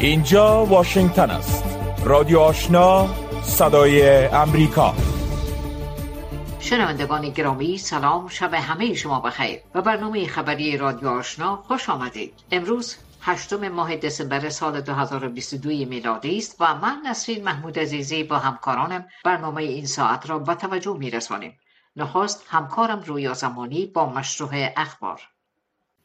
اینجا واشنگتن است. رادیو آشنا صدای امریکا. شنوندگان گرامی سلام. شب همه شما بخیر. و برنامه خبری رادیو آشنا خوش آمدید. امروز هشتم ماه دسامبر سال 2022 میلادی است و من نسرین محمود عزیزی با همکارانم برنامه این ساعت را به توجه می رسانیم. نخست همکارم رویا زمانی با مشروع اخبار.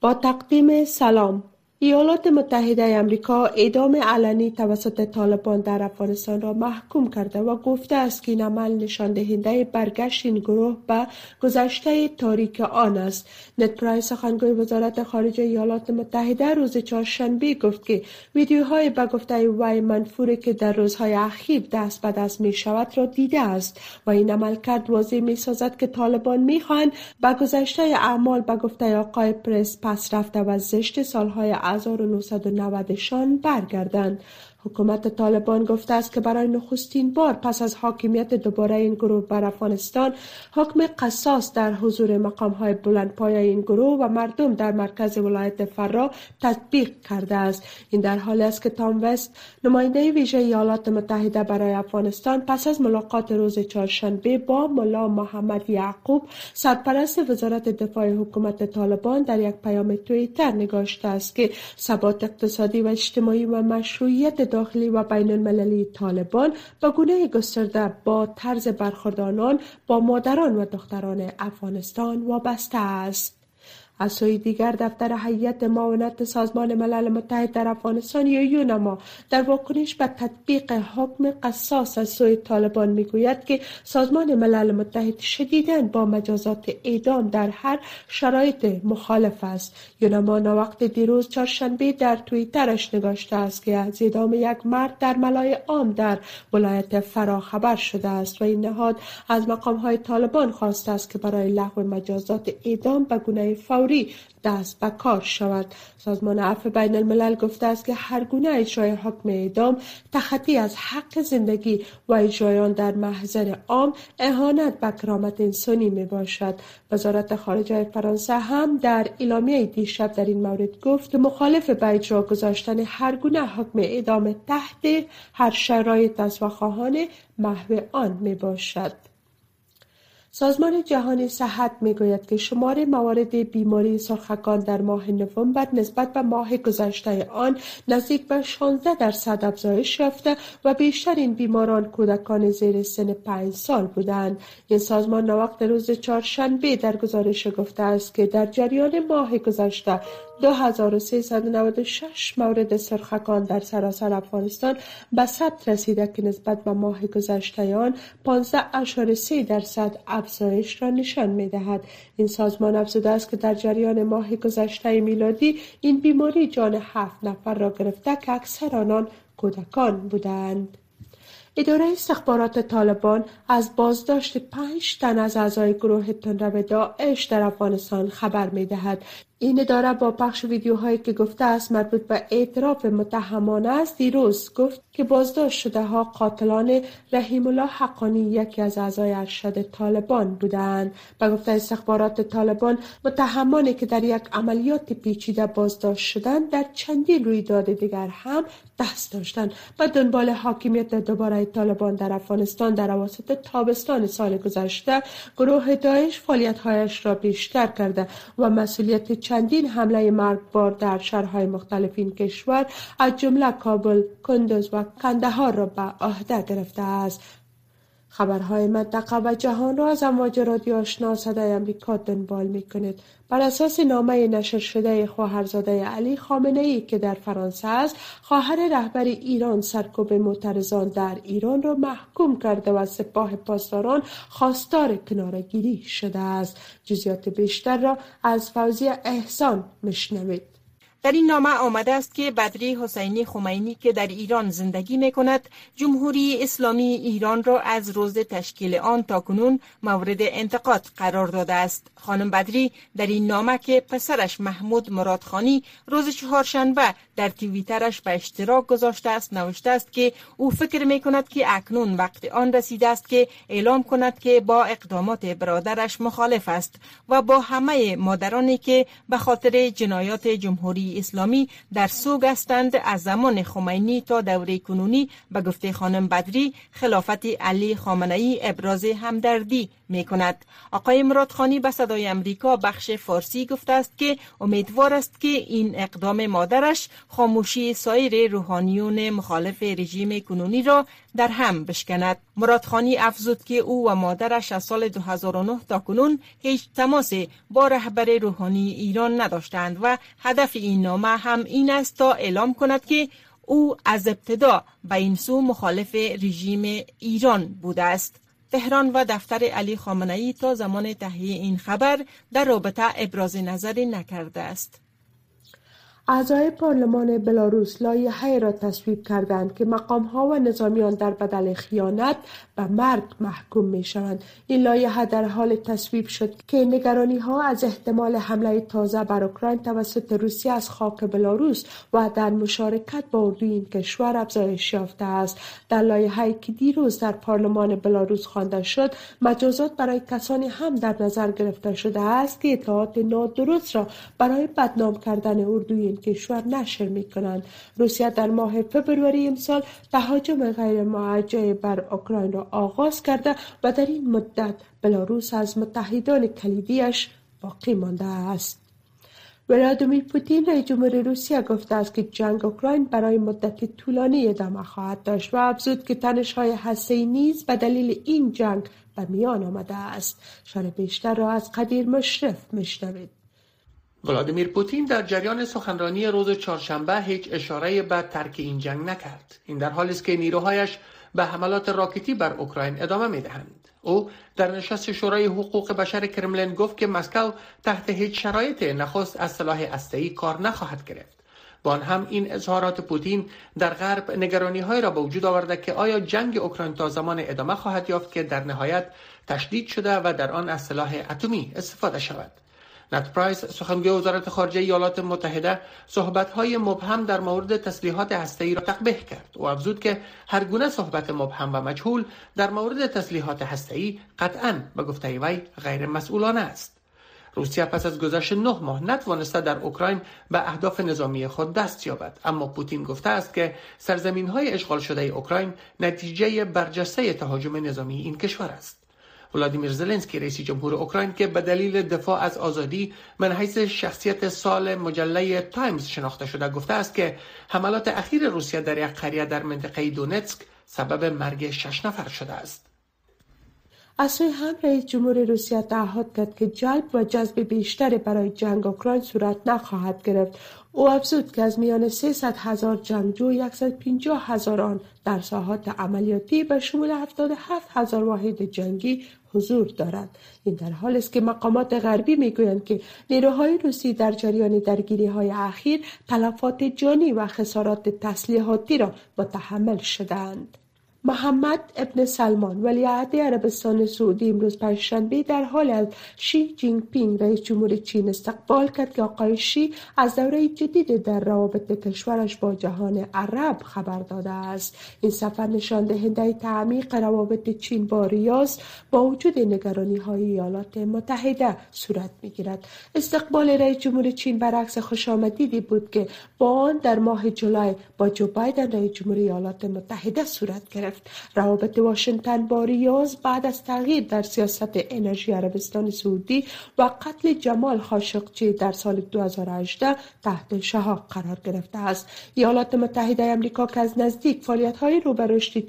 با تقدیم سلام. ایالات متحده امریکا اعدام علنی توسط طالبان در افغانستان را محکوم کرده و گفته است که این عمل نشان دهنده برگشت این گروه به گذشته تاریک آن است. نت پرایس سخنگوی وزارت خارجه ایالات متحده روز چهارشنبه گفت که ویدیوهای به گفته وی منفوری که در روزهای اخیر دست به دست می شود را دیده است و این عمل کرد. واضح می سازد که طالبان می خواهند به گذشته اعمال به گفته آقای پرس پس رفته و زشت سالهای 1990 شان برگردند. حکومت طالبان گفته است که برای نخستین بار پس از حاکمیت دوباره این گروه بر افغانستان حکم قصاص در حضور مقام های بلند پای این گروه و مردم در مرکز ولایت فرا تطبیق کرده است. این در حالی است که تام وست نماینده ویژه ایالات متحده برای افغانستان پس از ملاقات روز چهارشنبه با ملا محمد یعقوب سرپرست وزارت دفاع حکومت طالبان در یک پیام توییتر نگاشته است که ثبات اقتصادی و اجتماعی و مشروعیت داخلی و بین المللی طالبان به گونه گسترده با طرز برخورد آنان با مادران و دختران افغانستان وابسته است. از سوی دیگر دفتر هیئت معاونت سازمان ملل متحد در افغانستان یا یونما در واکنش به تطبیق حکم قصاص از سوی طالبان می‌گوید که سازمان ملل متحد شدیدا با مجازات اعدام در هر شرایط مخالف است. یونما وقت دیروز چهارشنبه در توییترش نگاشته است که از اعدام یک مرد در ملای عام در ولایت فرا خبر شده است و این نهاد از مقام های طالبان خواسته است که برای لغو مجازات اعدام به گونه دست به کار شود. سازمان عفو بین الملل گفته است که هر گونه اجرای حکم اعدام تخطی از حق زندگی و اجرای آن در محضر عام اهانت به کرامت انسانی می باشد وزارت خارجه فرانسه هم در اعلامیه دیشب در این مورد گفت مخالف به اجرا گذاشتن هر گونه حکم اعدام تحت هر شرایط از و خواهان محو آن می باشد سازمان جهانی صحت می‌گوید که شمار موارد بیماری سرخکان در ماه نوامبر نسبت به ماه گذشته آن نزدیک به 16 درصد افزایش یافته و بیشتر این بیماران کودکان زیر سن 5 سال بودند. این سازمان وقت روز چهارشنبه در گزارش گفته است که در جریان ماه گذشته 2396 مورد سرخکان در سراسر افغانستان به ثبت رسیده که نسبت به ماه گذشته آن 15.3 درصد افزایش را نشان می دهد. این سازمان افزوده است که در جریان ماه گذشته میلادی این بیماری جان هفت نفر را گرفته که اکثر آنان کودکان بودند. اداره استخبارات طالبان از بازداشت پنج تن از اعضای گروه تنرو داعش در افغانستان خبر می دهد. این اداره با پخش ویدیوهایی که گفته است مربوط به اعتراف متهمانه است. دیروز گفت که بازداشت شده ها قاتلان رحیم الله حقانی یکی از اعضای ارشد طالبان بودند. و گفته استخبارات طالبان متهمانی که در یک عملیات پیچیده بازداشت شدند در چندین رویداد دیگر هم دست داشتند. و دنبال حاکمیت دوباره طالبان در افغانستان در اواسط تابستان سال گذشته گروه داعش فعالیتهایش را بیشتر کرده و مسئولیت چندین حمله مرگبار در شهرهای مختلف این کشور از جمله کابل، کندوز و کندهار را به عهده گرفته است. خبرهای منطقه و جهان را از امواج رادیو آشنا صدای امریکا دنبال می کنید. بر اساس نامه نشر شده خواهرزاده علی خامنه ای که در فرانسه است خواهر رهبر ایران سرکوب معترضان در ایران را محکوم کرده و سپاه پاسداران خواستار کنارگیری شده است جزیات بیشتر را از فوزی احسان مشنوید در این نامه آمده است که بدری حسینی خمینی که در ایران زندگی می کند جمهوری اسلامی ایران را از روز تشکیل آن تا کنون مورد انتقاد قرار داده است. خانم بدری در این نامه که پسرش محمود مرادخانی روز چهارشنبه در توییترش به اشتراک گذاشته است نوشته است که او فکر می کند که اکنون وقت آن رسیده است که اعلام کند که با اقدامات برادرش مخالف است و با همه مادرانی که به خاطر جنایات جمهوری اسلامی در سوگ هستند از زمان خمینی تا دوره کنونی به گفته خانم بدری خلافت علی خامنه ابراز همدردی می کند. آقای مرادخانی به صدای امریکا بخش فارسی گفته است که امیدوار است که این اقدام مادرش خاموشی سایر روحانیون مخالف رژیم کنونی را در هم بشکند. مرادخانی افزود که او و مادرش از سال 2009 تا کنون هیچ تماس با رهبر روحانی ایران نداشتند و هدف این نامه هم این است تا اعلام کند که او از ابتدا به این سو مخالف رژیم ایران بوده است. تهران و دفتر علی خامنه ای تا زمان تهیه این خبر در رابطه ابراز نظری نکرده است. اعضای پارلمان بلاروس لایحه را تصویب کردند که مقامها و نظامیان در بدل خیانت به مرگ محکوم می شوند. این لایحه در حال تصویب شد که نگرانی ها از احتمال حمله تازه بر اوکراین توسط روسیه از خاک بلاروس و در مشارکت با اردوی این کشور افزایش یافته است. در لایحه که دیروز در پارلمان بلاروس خوانده شد مجازات برای کسانی هم در نظر گرفته شده است که اطلاعات نادرست را برای بدنام کردن اردوی کشور نشر می کنند. روسیه در ماه فبروری امسال تهاجم غیر معجه بر اوکراین را آغاز کرده و در این مدت بلاروس از متحدان کلیدیش باقی مانده است. ولادیمیر پوتین رئیس جمهور روسیه گفته است که جنگ اوکراین برای مدت طولانی ادامه خواهد داشت و افزود که تنش‌های هسته‌ای نیز به دلیل این جنگ به میان آمده است. شار بیشتر را از قدیر مشرف میشنوید. ولادیمیر پوتین در جریان سخنرانی روز چهارشنبه هیچ اشاره به ترک این جنگ نکرد. این در حالی است که نیروهایش به حملات راکتی بر اوکراین ادامه می‌دهند. او در نشست شورای حقوق بشر کرملین گفت که مسکو تحت هیچ شرایط نخست از سلاح استایی کار نخواهد گرفت. با آن هم این اظهارات پوتین در غرب نگرانی های را به وجود آورده که آیا جنگ اوکراین تا زمان ادامه خواهد یافت که در نهایت تشدید شده و در آن از سلاح اتمی استفاده شود. نت پرایس سخنگوی وزارت خارجه ایالات متحده های مبهم در مورد تسلیحات هسته‌ای را تقبیح کرد. و افزود که هر گونه صحبت مبهم و مجهول در مورد تسلیحات هسته‌ای قطعا به گفته وی غیر مسئولانه است. روسیه پس از گذشت نه ماه نتوانسته در اوکراین به اهداف نظامی خود دست یابد. اما پوتین گفته است که سرزمین های اشغال شده اوکراین نتیجه برجسته تهاجم نظامی این کشور است. ولادیمیر زلنسکی رئیس جمهور اوکراین که به دلیل دفاع از آزادی من حیث شخصیت سال مجله تایمز شناخته شده گفته است که حملات اخیر روسیه در یک قریه در منطقه دونتسک سبب مرگ شش نفر شده است. از سوی هم رئیس جمهور روسیه تعهد کرد که جلب و جذب بیشتری برای جنگ اوکراین صورت نخواهد گرفت. او افزود که از میان 300 هزار جنگجو 150 هزار آن در ساحات عملیاتی به شمول 77 هزار واحد جنگی حضور دارد. این در حال است که مقامات غربی می‌گویند که نیروهای روسی در جریان درگیری های اخیر تلفات جانی و خسارات تسلیحاتی را متحمل شدند محمد ابن سلمان ولیعهد عربستان سعودی امروز پنجشنبه در حال از شی جینگ پینگ رئیس جمهور چین استقبال کرد که آقای شی از دوره جدید در روابط کشورش با جهان عرب خبر داده است. این سفر نشان دهنده تعمیق روابط چین با ریاض با وجود نگرانی های ایالات متحده صورت می‌گیرد. استقبال رئیس جمهور چین برعکس خوشامدیدی بود که با آن در ماه جولای با جو بایدن رئیس جمهور ایالات متحده صورت گرفت. روابط واشنگتن با ریاض بعد از تغییر در سیاست انرژی عربستان سعودی و قتل جمال خاشقچی در سال 2018 تحت شهاب قرار گرفته است. ایالات متحده آمریکا که از نزدیک فعالیت های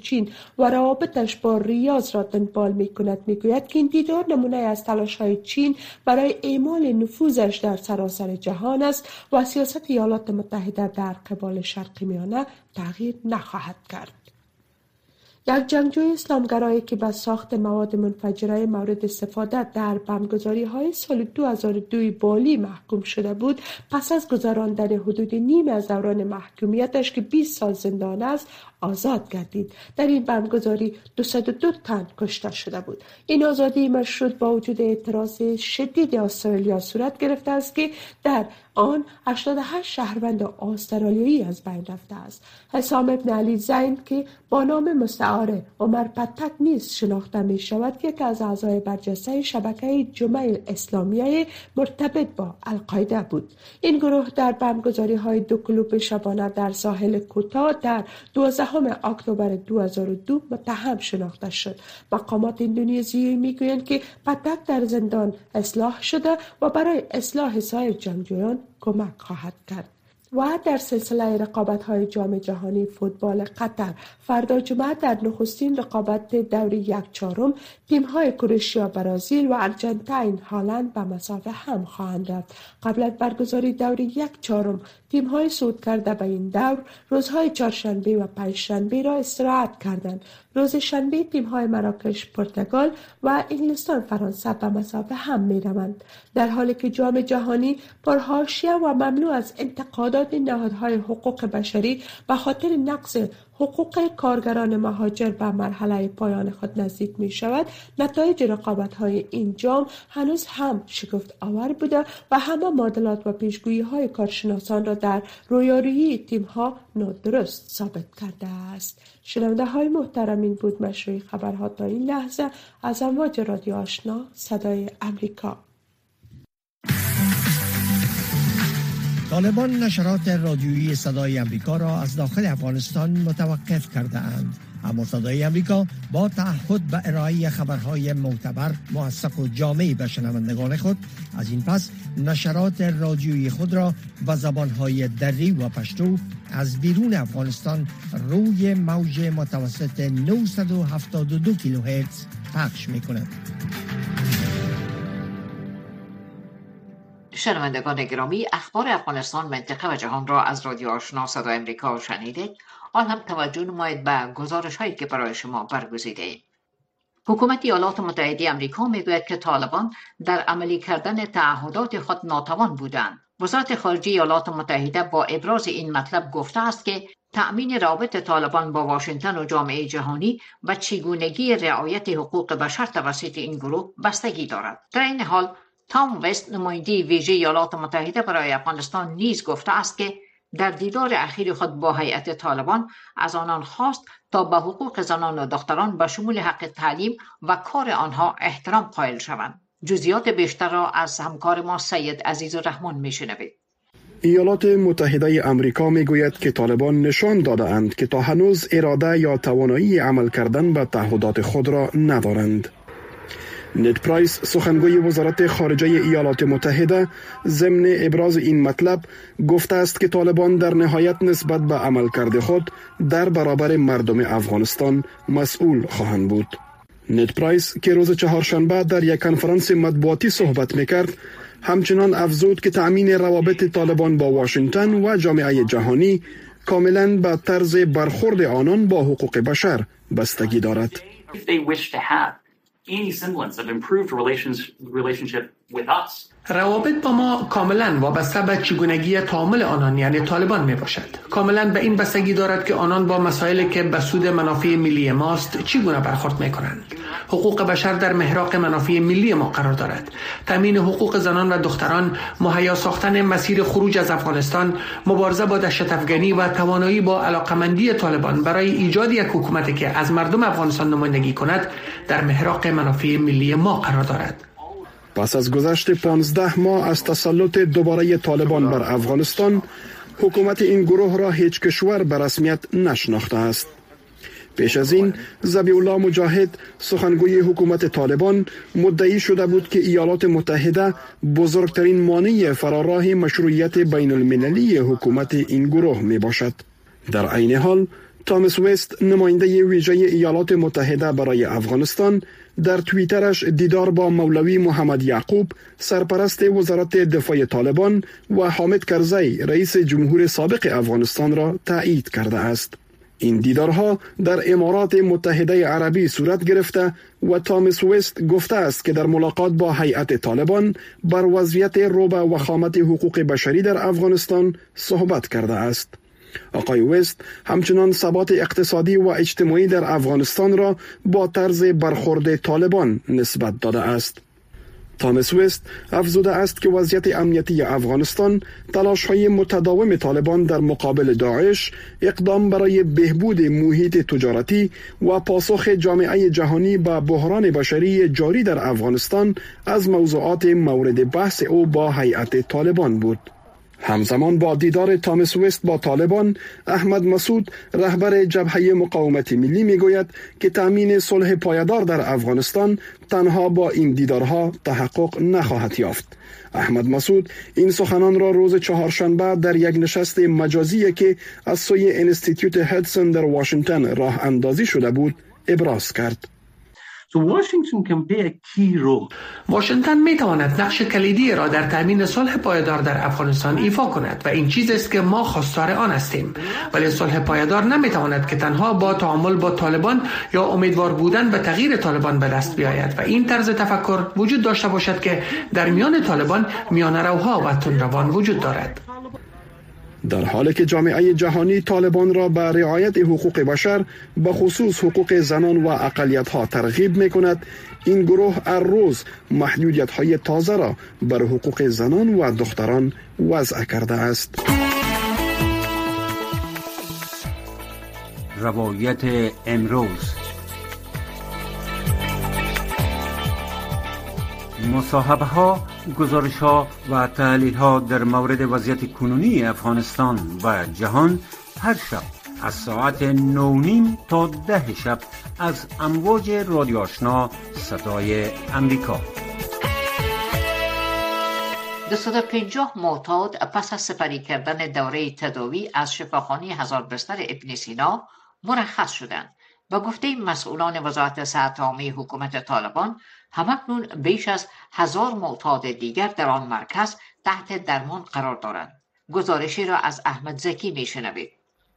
چین و روابطش با ریاض را دنبال می کند می گوید که این دیدار نمونه از تلاش های چین برای اعمال نفوذش در سراسر جهان است و سیاست ایالات متحده در قبال شرق میانه تغییر نخواهد کرد. یک جنگجوی اسلامگرایی که به ساخت مواد منفجره مورد استفاده در بمبگذاری های سال 2002 بالی محکوم شده بود پس از گذراندن حدود نیم از دوران محکومیتش که 20 سال زندان است آزاد گردید. در این بمبگذاری 202 تن کشته شده بود. این آزادی مشروط با وجود اعتراض شدید استرالیا صورت گرفته است که در آن 88 شهروند استرالیایی از بین رفته است. حسام ابن علی زین که با نام مستعاره عمر پتک نیز شناخته می شود که یکی از اعضای برجسته شبکه جمعه اسلامیه مرتبط با القاعده بود. این گروه در بمبگذاری های دو کلوب شبانه در ساحل کوتا در 12 اکتبر 2002 متهم شناخته شد. مقامات اندونزیایی می‌گویند که پتک در زندان اصلاح شده و برای اصلاح سایر جنگجویان کمک خواهد کرد. و در سلسله رقابت های جام جهانی فوتبال قطر فردا جمعه در نخستین رقابت دوری یک چهارم تیم های کروشیا برازیل و ارجنتین هالند به مسافه هم خواهند رفت. قبل از برگزاری دوری یک چهارم تیم های صعود کرده به این دور روزهای چهارشنبه و پنجشنبه را استراحت کردند. روز شنبه تیم های مراکش پرتغال و انگلستان فرانسه به مسافه هم می روند. در حالی که جام جهانی پرهاشیه و مملو از انتقادات نهادهای حقوق بشری به خاطر نقص حقوق کارگران مهاجر به مرحله پایان خود نزدیک می شود نتایج رقابت های این جام هنوز هم شگفت آور بوده و همه معادلات و پیشگویی های کارشناسان را در رویارویی تیم ها نادرست ثابت کرده است. شنونده های محترم این بود مشروع خبرها تا این لحظه. از امواج رادیو آشنا صدای امریکا. طالبان نشرات رادیویی صدای امریکا را از داخل افغانستان متوقف کرده اند اما صدای امریکا با تعهد به ارائه خبرهای معتبر موثق و جامعی به شنوندگان خود از این پس نشرات رادیویی خود را به زبانهای دری و پشتو از بیرون افغانستان روی موج متوسط 972 کیلوهرتز پخش می کند. شنوندگان گرامی اخبار افغانستان منطقه و جهان را از رادیو آشنا صدای امریکا شنیدید آن هم توجه نمایید به گزارش هایی که برای شما برگزیده ایم. حکومت ایالات متحده امریکا می‌گوید که طالبان در عملی کردن تعهدات خود ناتوان بودند. وزارت خارجه ایالات متحده با ابراز این مطلب گفته است که تأمین رابط طالبان با واشنگتن و جامعه جهانی و چگونگی رعایت حقوق بشر توسط این گروه بستگی دارد. در این حال تام وست نماینده ویژه ایالات متحده برای افغانستان نیز گفته است که در دیدار اخیر خود با هیئت طالبان از آنان خواست تا به حقوق زنان و دختران به شمول حق تعلیم و کار آنها احترام قائل شوند جزیات بیشتر را از همکار ما سید عزیز و رحمان میشنوید ایالات متحده امریکا می گوید که طالبان نشان داده اند که تا هنوز اراده یا توانایی عمل کردن به تعهدات خود را ندارند. نت پرایس سخنگوی وزارت خارجه ایالات متحده ضمن ابراز این مطلب گفته است که طالبان در نهایت نسبت به عمل کرده خود در برابر مردم افغانستان مسئول خواهند بود. نت پرایس که روز چهارشنبه در یک کنفرانس مطبوعاتی صحبت می‌کرد همچنان افزود که تأمین روابط طالبان با واشنگتن و جامعه جهانی کاملا به طرز برخورد آنان با حقوق بشر بستگی دارد. Any semblance of improved relations, relationship. روابط با ما کاملا وابسته به چگونگی تعامل آنان یعنی طالبان می باشد کاملا به این بستگی دارد که آنان با مسائلی که به سود منافع ملی ماست چگونه برخورد می کنند حقوق بشر در محراق منافع ملی ما قرار دارد. تامین حقوق زنان و دختران مهیا ساختن مسیر خروج از افغانستان مبارزه با دهشت افغانی و توانایی با علاقمندی طالبان برای ایجاد یک حکومتی که از مردم افغانستان نمایندگی کند در محراق منافع ملی ما قرار دارد. پس از گذشت 15 ماه از تسلط دوباره طالبان بر افغانستان حکومت این گروه را هیچ کشور به رسمیت نشناخته است پیش از این زبی الله مجاهد سخنگوی حکومت طالبان مدعی شده بود که ایالات متحده بزرگترین مانع فراراه مشروعیت بین المللی حکومت این گروه می باشد. در عین حال تامس وست نماینده ویژه ایالات متحده برای افغانستان در توییترش دیدار با مولوی محمد یعقوب سرپرست وزارت دفاع طالبان و حامد کرزی رئیس جمهور سابق افغانستان را تایید کرده است. این دیدارها در امارات متحده عربی صورت گرفته و تامس وست گفته است که در ملاقات با هیئت طالبان بر وضعیت روبه و خامت حقوق بشری در افغانستان صحبت کرده است. آقای وست همچنان ثبات اقتصادی و اجتماعی در افغانستان را با طرز برخورد طالبان نسبت داده است. تامس وست افزوده است که وضعیت امنیتی افغانستان تلاش های متداوم طالبان در مقابل داعش اقدام برای بهبود محیط تجارتی و پاسخ جامعه جهانی به بحران بشری جاری در افغانستان از موضوعات مورد بحث او با هیئت طالبان بود همزمان با دیدار تامس وست با طالبان احمد مسعود رهبر جبهه مقاومت ملی می‌گوید که تامین صلح پایدار در افغانستان تنها با این دیدارها تحقق نخواهد یافت. احمد مسعود این سخنان را روز چهارشنبه در یک نشست مجازی که از سوی انستیتیوت هدسون در واشنگتن راه اندازی شده بود ابراز کرد. واشنگتن می تواند نقش کلیدی را در تامین صلح پایدار در افغانستان ایفا کند و این چیز است که ما خواستار آن هستیم. ولی صلح پایدار نمی تواند که تنها با تعامل با طالبان یا امیدوار بودن به تغییر طالبان به دست بیاید و این طرز تفکر وجود داشته باشد که در میان طالبان میان روها و تندروان وجود دارد. در حالی که جامعه جهانی طالبان را به رعایت حقوق بشر به خصوص حقوق زنان و اقلیت ها ترغیب می کند این گروه هر روز محدودیت های تازه را بر حقوق زنان و دختران وضع کرده است. روایت امروز. مصاحبه ها گزارش ها و تحلیل ها در مورد وضعیت کنونی افغانستان و جهان هر شب از ساعت نونیم تا ده شب از امواج رادیو آشنا صدای امریکا 250 معتاد پس از سپری کردن دوره تداوی از شفاخانه هزار بستر ابن سینا مرخص شدند. و گفته مسئولان وزارت صحت حکومت طالبان همکنون بیش از هزار معتاد دیگر در آن مرکز تحت درمان قرار دارند. گزارشی را از احمد زکی میشنوید.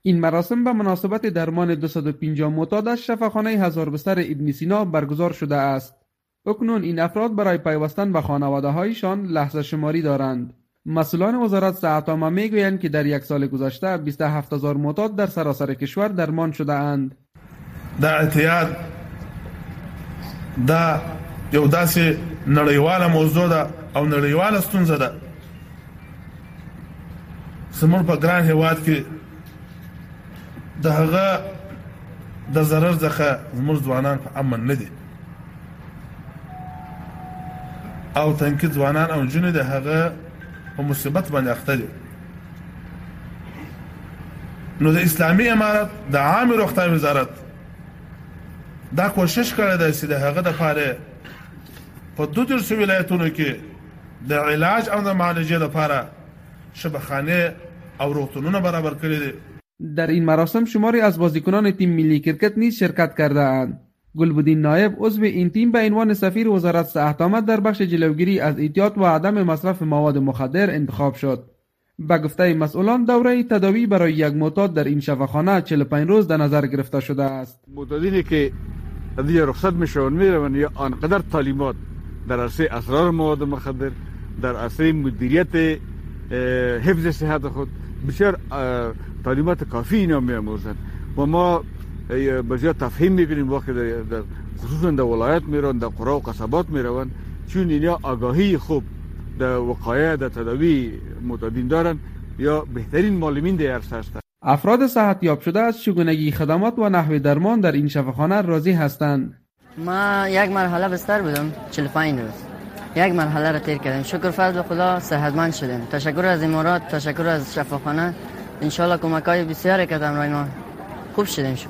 این مراسم به مناسبت درمان 250 معتاد از شفاخانه هزار بستر ابن سینا برگزار شده است. اکنون این افراد برای پیوستن به خانواده هایشان لحظه شماری دارند. مسئولان وزارت صحت عامه می‌گویند که در یک سال گذشته 27 هزار معتاد در سراسر کشور درمان شده اند. دا اعتیاد دا یو داسې نړیواله موضوع ده او نړیواله ستونزه ده. زموږ په ګران هیواد کې د هغه د ضرر څخه زموږ ځوانان په امن نه دي. او تنکي ځوانان او جنې د هغه په مصیبت باندې اخته دي. نو د اسلامي امارت د عام روغتیا وزارت دا کوشش کړی دی چې د هغه د پاره په دوه درس ولایتونو کې د علاج او د معالجې لپاره شبخانه او روغتونونه برابر کړی دي. در این مراسم شماری از بازیکنان تیم ملی کرکت نیز شرکت کرده اند گلبودین نایب عضو این تیم به عنوان سفیر وزارت صحت آمد در بخش جلوگیری از ایجاد و عدم مصرف مواد مخدر انتخاب شد. به گفته مسئولان دوره تداوی برای یک معتاد در این شفاخانه 45 روز در نظر گرفته شده است. معتادینی که دیگه رخصت میشون می‌روند یا آنقدر تعلیمات در عرصه اسرار مواد مخدر در عرصه مدیریت حفظ صحت خود. بسیار تعلیمات کافی اینا میاموزند و ما بسیار تفهیم می‌کنیم وقتی در, خصوصا در ولایت میرون در قرا و قصبات می‌روند. چون اینا آگاهی خوب در وقایع در تداوی معتادین دارن یا بهترین معلمین در عرصه افراد صحت یاب شده از چگونگی خدمات و نحوه درمان در این شفاخانه راضی هستند. ما یک مرحله بستر بودم 45 روز. یک مرحله را تیر کردیم شکر فضل خدا صحتمند شدیم. تشکر از امارات تشکر از شفاخانه. انشالله کمک های بسیاری کردم رای ما خوب شدیم شکر.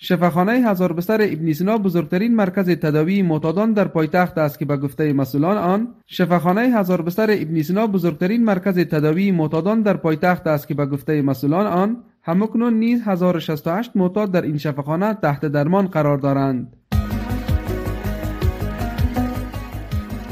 شفاخانه هزار بستر ابن سینا بزرگترین مرکز تداوی معتادان در پایتخت است که به گفته مسئولان آن شفاخانه هزار بستر ابن سینا بزرگترین مرکز تداوی معتادان در پایتخت است که به گفته مسئولان آن همکنون نیز 1068 معتاد در این شفاخانه تحت درمان قرار دارند.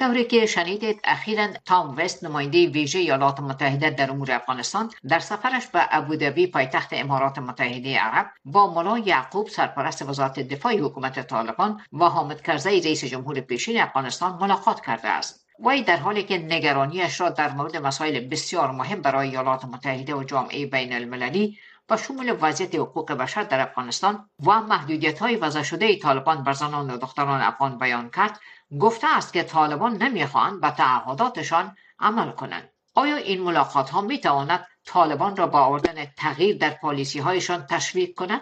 همانطوری که شنیدید اخیرا تام وست نماینده ویژه ایالات متحده در امور افغانستان در سفرش به ابودبی پایتخت امارات متحده عرب با ملا یعقوب سرپرست وزارت دفاع حکومت طالبان و حامد کرزی رئیس جمهور پیشین افغانستان ملاقات کرده است. وی در حالی که نگرانیش را در مورد مسائل بسیار مهم برای ایالات متحده و جامعه بین المللی و شمول وضعیت حقوق بشر در افغانستان و محدودیت های وضع شده طالبان بر زنان و دختران افغان بیان کرد گفته است که طالبان نمی‌خواهند به تعهداتشان عمل کنند آیا این ملاقات ها می تواند طالبان را با آوردن تغییر در پالیسی هایشان تشویق کند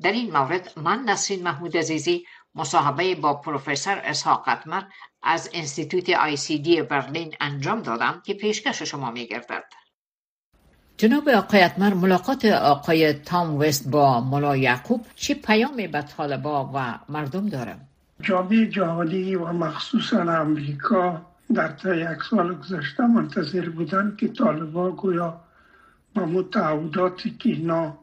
در این مورد من نسرین محمود عزیزی مصاحبه با پروفسور اسحاق قطمر از انستیتوت آی سی دی برلین انجام دادم که پیشکش شما می گردد. جناب آقای اتمر ملاقات آقای تام وست با ملا یعقوب چه پیامی به طالبا و مردم داره؟ جامعه جهانی و مخصوصا امریکا در تا یک سال گذشته منتظر بودن که طالبا گویا با متعوداتی که اینا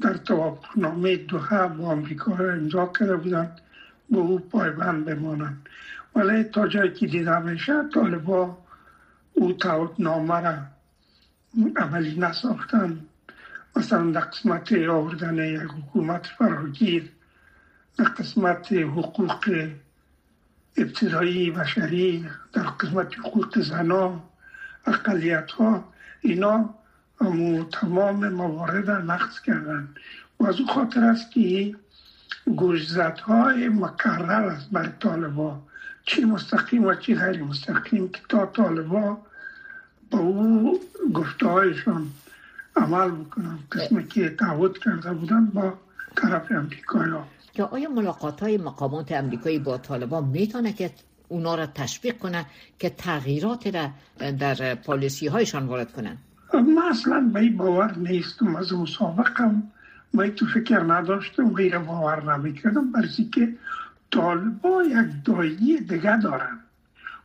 در توافقنامه دوحه با امریکا را امضا کرده بودند به او پایبند بمانند ولی تا جایی که دیده میشه طالبا او تعهدنامه را عملی نساختن مثلا در قسمت آوردن یک حکومت فراگیر در قسمت حقوق ابتدایی بشری در قسمت حقوق زنا اقلیت ها اینا امو تمام موارد نقص کردن. و از او خاطر است که گوشزت های مکرر است بر طالبا. چی مستقیم و چی غیر مستقیم که تا طالبا او گفته عمل بکنن قسمی که تعهد کرده بودن با طرف امریکایی یا آیا ملاقات های مقامات امریکایی با طالبان می‌تونه که اونا را تشویق کنه که تغییرات را در پالیسی هایشان وارد کنن من اصلا به باور نیستم. از مسابقم من تو فکر نداشتم غیر باور نمی‌کردم. برسی که طالبا یک دایه دیگه دارن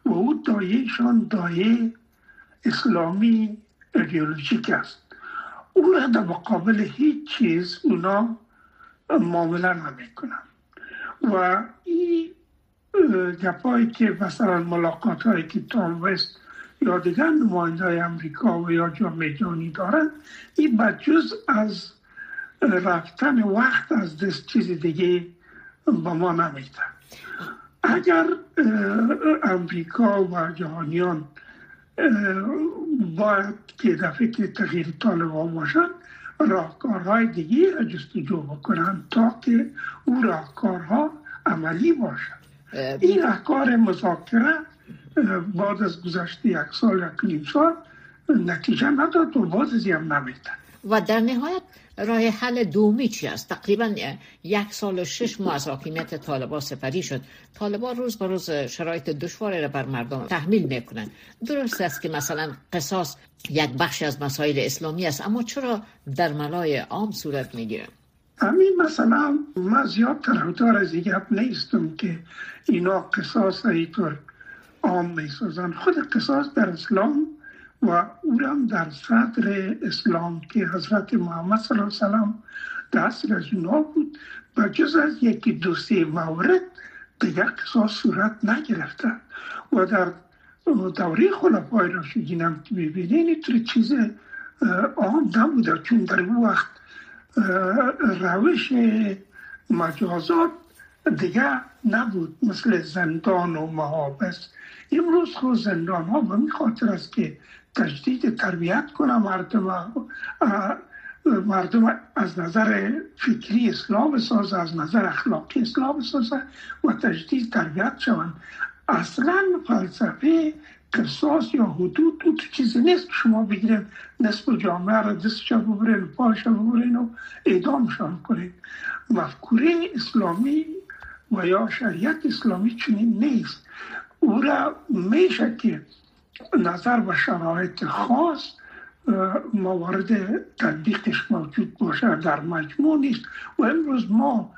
و او دایهشان دایه اسلامی ایدئولوژیک است. او را در مقابل هیچ چیز اونا معامله نمی‌کنن. و این گپایی که مثلا ملاقات هایی که تام وست یا دیگر نماینده های امریکا و یا جامعه جانی دارن این بجز از رفتن وقت از دست چیز دیگه با ما نمیده. اگر امریکا و جهانیان باید که دفعه که تغییر طالبان باشن راهکارهای دیگه را جستجو بکنن تا که او راهکارها عملی باشد این راهکار مذاکره بعد از گذشته یک سال یک سال نتیجه نداد و باز از هم نمیده و در نهایت راه حل دومی چی است؟ تقریبا یک سال و شش ماه از حاکمیت طالبا سپری شد طالبا روز به روز شرایط دشواری را بر مردم تحمیل می‌کنن درست است که مثلا قصاص یک بخش از مسائل اسلامی است اما چرا در ملای عام صورت می‌گیره؟ همین مثلا من زیاد طرفدار از این نیستم که اینا قصاص اینطور عام می‌سازن خود قصاص در اسلام و اونم در صدر اسلام که حضرت محمد صلی الله علیه وسلم دست از اونا بود و جز از یکی دو سه مورد دیگر قصاص صورت نگرفته. و در دوره خلفای راشدین هم که ببینین اینطور چیز عام نبوده. چون در اون وقت روش مجازات دیگه نبود مثل زندان و محابس. امروز خود زندان ها به خاطر است که تجدید تربیت کنه مردم مردم از نظر فکری اسلام بسازه از نظر اخلاقی اسلام بسازه و تجدید تربیت شوند. اصلا فلسفه قصاص یا حدود تو چیزی نیست شما بگیرید. نصف جامعه را دستش ببرین پاش ببرین و اعدامشان کنید. مفکوره اسلامی و یا شریعت اسلامی چنین نیست. او را میشه که نظر و شرایط خاص موارد تطبیقش موجود باشه در مجموع نیست. و امروز ما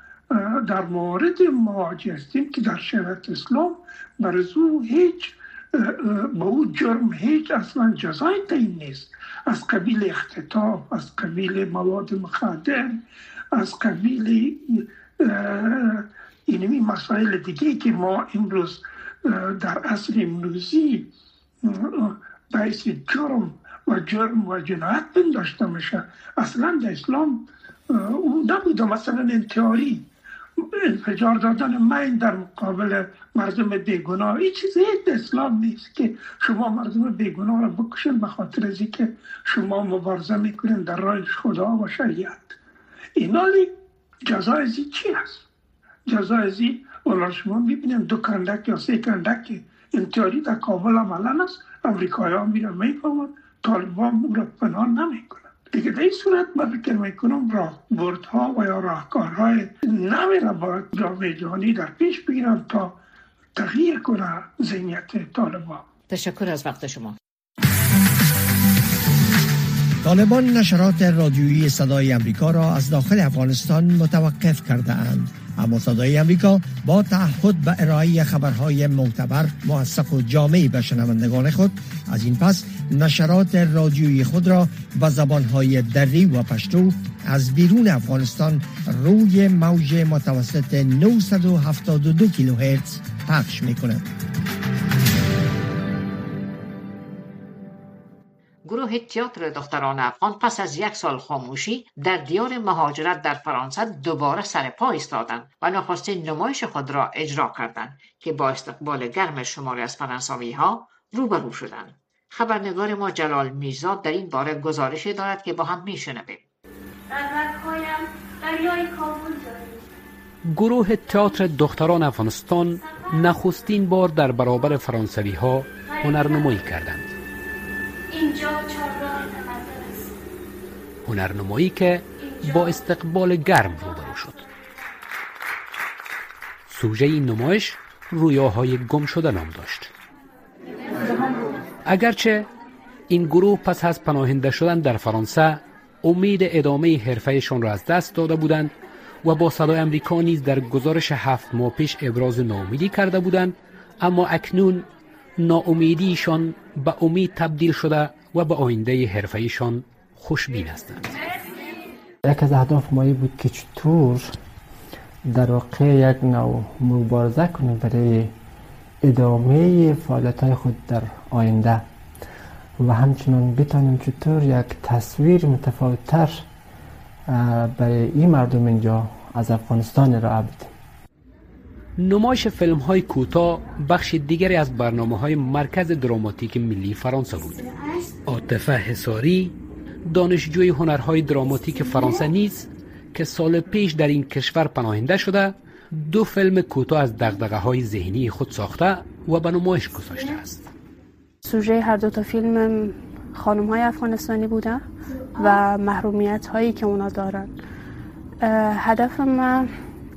در مورد مواجه هستیم که در شریعت اسلام برزو هیچ با او جرم هیچ اصلا جزای تین نیست. از قبیل اختطاف از قبیل مواد مخدر از قبیل اینمی مسائل دیگه که ما امروز در اصل امروزی باعث جرم و جرم و جنایت پنداشته میشه. اصلا در اسلام او نبوده مثلا انتحاری انفجار دادن من در مقابل مردم بیگناه. این چیزی اسلام نیست که شما مردم بیگناه را بکشن به خاطر از که شما مبارزه می‌کنین در راه خدا و شریعت. اینا جزای چی هست؟ جزای اولا شما می‌بینیم دو کندک یا سه کندک انتحاری در کابل عملا است. امریکایی ها میرن می‌فهمن طالبان او را پنهان نمی‌کنن. دیگه در این صورت من فکر می‌کنم راه بردها و یا راهکارهای نوی را باید جامعه جهانی در پیش بگیرن تا تغییر کنه ذهنیت طالبان. تشکر از وقت شما. طالبان نشرات رادیویی صدای امریکا را از داخل افغانستان متوقف کرده اند اما صدای امریکا با تعهد به ارائه خبرهای معتبر موثق و جامعی به شنوندگان خود از این پس نشرات رادیویی خود را به زبانهای دری و پشتو از بیرون افغانستان روی موج متوسط 972 کیلوهرتز پخش می کند. گروه تئاتر دختران افغان پس از یک سال خاموشی در دیار مهاجرت در فرانسه دوباره سر پا ایستادند و نخستین نمایش خود را اجرا کردند که با استقبال گرم شماری از فرانسوی ها روبرو شدند. خبرنگار ما جلال میرزا در این باره گزارشی دارد که با هم میشنویم. گروه تئاتر دختران افغانستان نخستین بار در برابر فرانسوی ها هنرنمایی کردند. اینجا است. هنرنمایی که با استقبال گرم روبرو شد. سوژه این نمایش رویاهای گم شده نام داشت. اگرچه این گروه پس از پناهنده شدن در فرانسه امید ادامه حرفهشان را از دست داده بودند و با صدای امریکا نیز در گزارش هفت ماه پیش ابراز ناامیدی کرده بودند اما اکنون ناامیدیشان به امید تبدیل شده و به آینده حرفهایشان خوشبین هستند. یک از اهداف مایی بود که چطور در واقع یک نوع مبارزه کنیم برای ادامه فعالیت های خود در آینده و همچنان بتانیم چطور یک تصویر متفاوتتر برای این مردم اینجا از افغانستان را بدیم. نمایش فیلم های کوتاه بخش دیگری از برنامه های مرکز دراماتیک ملی فرانسه بود. عاطفه حساری دانشجوی هنرهای دراماتیک فرانسه نیز که سال پیش در این کشور پناهنده شده دو فیلم کوتاه از دغدغه های ذهنی خود ساخته و به نمایش گذاشته است. سوژه هر دو تا فیلم خانم های افغانستانی بوده و محرومیت هایی که اونا دارن. هدف من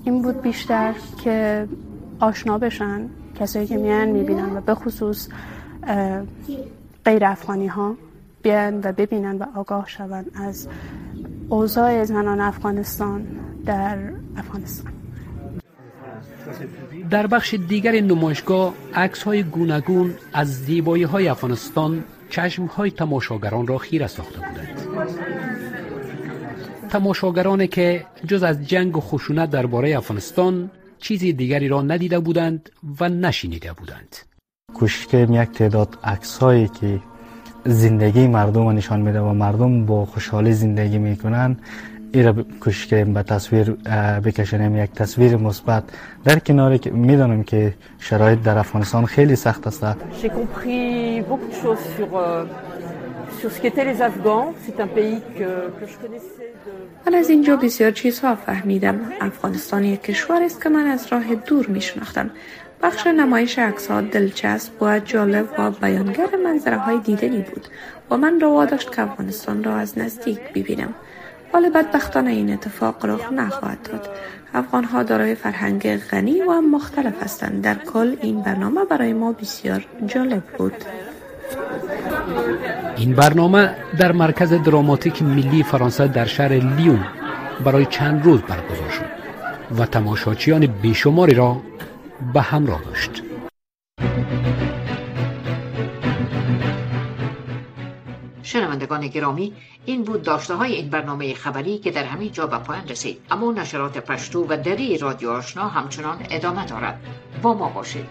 این بود بیشتر که آشنا بشن کسایی که میان می‌بینن و به خصوص غیر افغانی ها بیان و ببینن و آگاه شوند از اوضاع زنان افغانستان در افغانستان. در بخش دیگر نمایشگاه عکس های گوناگون از زیبایی های افغانستان چشم های تماشاگران را خیره ساخته بودند. تماشاگرانی که جز از جنگ و خشونت درباره افغانستان چیزی دیگری را ندیده بودند و نشینیده بودند. کوشش یک تعداد عکس هایی که زندگی مردم نشان میده و مردم با خوشحالی زندگی می‌کنن این را کوشش کردیم به تصویر بکشنیم. یک تصویر مثبت در کنار که می‌دانم که شرایط در افغانستان خیلی سخت است. من از اینجا بسیار چیزها فهمیدم. افغانستان یک کشور است که من از راه دور می شناختم بخش نمایش ها دلچسب و جالب و بیانگر منظره های دیدنی بود. و من را واداشت که افغانستان را از نزدیک ببینم. ولی بدبختانه این اتفاق رخ نخواهد داد. افغان ها دارای فرهنگ غنی و مختلف هستند. در کل این برنامه برای ما بسیار جالب بود. این برنامه در مرکز دراماتیک ملی فرانسه در شهر لیون برای چند روز برگزار شد و تماشاچیان بیشماری را به همراه داشت. شنوندگان گرامی این بود داشته های این برنامه خبری که در همین جا به پایان رسید. اما نشرات پشتو و دری رادیو آشنا همچنان ادامه دارد. با ما باشید.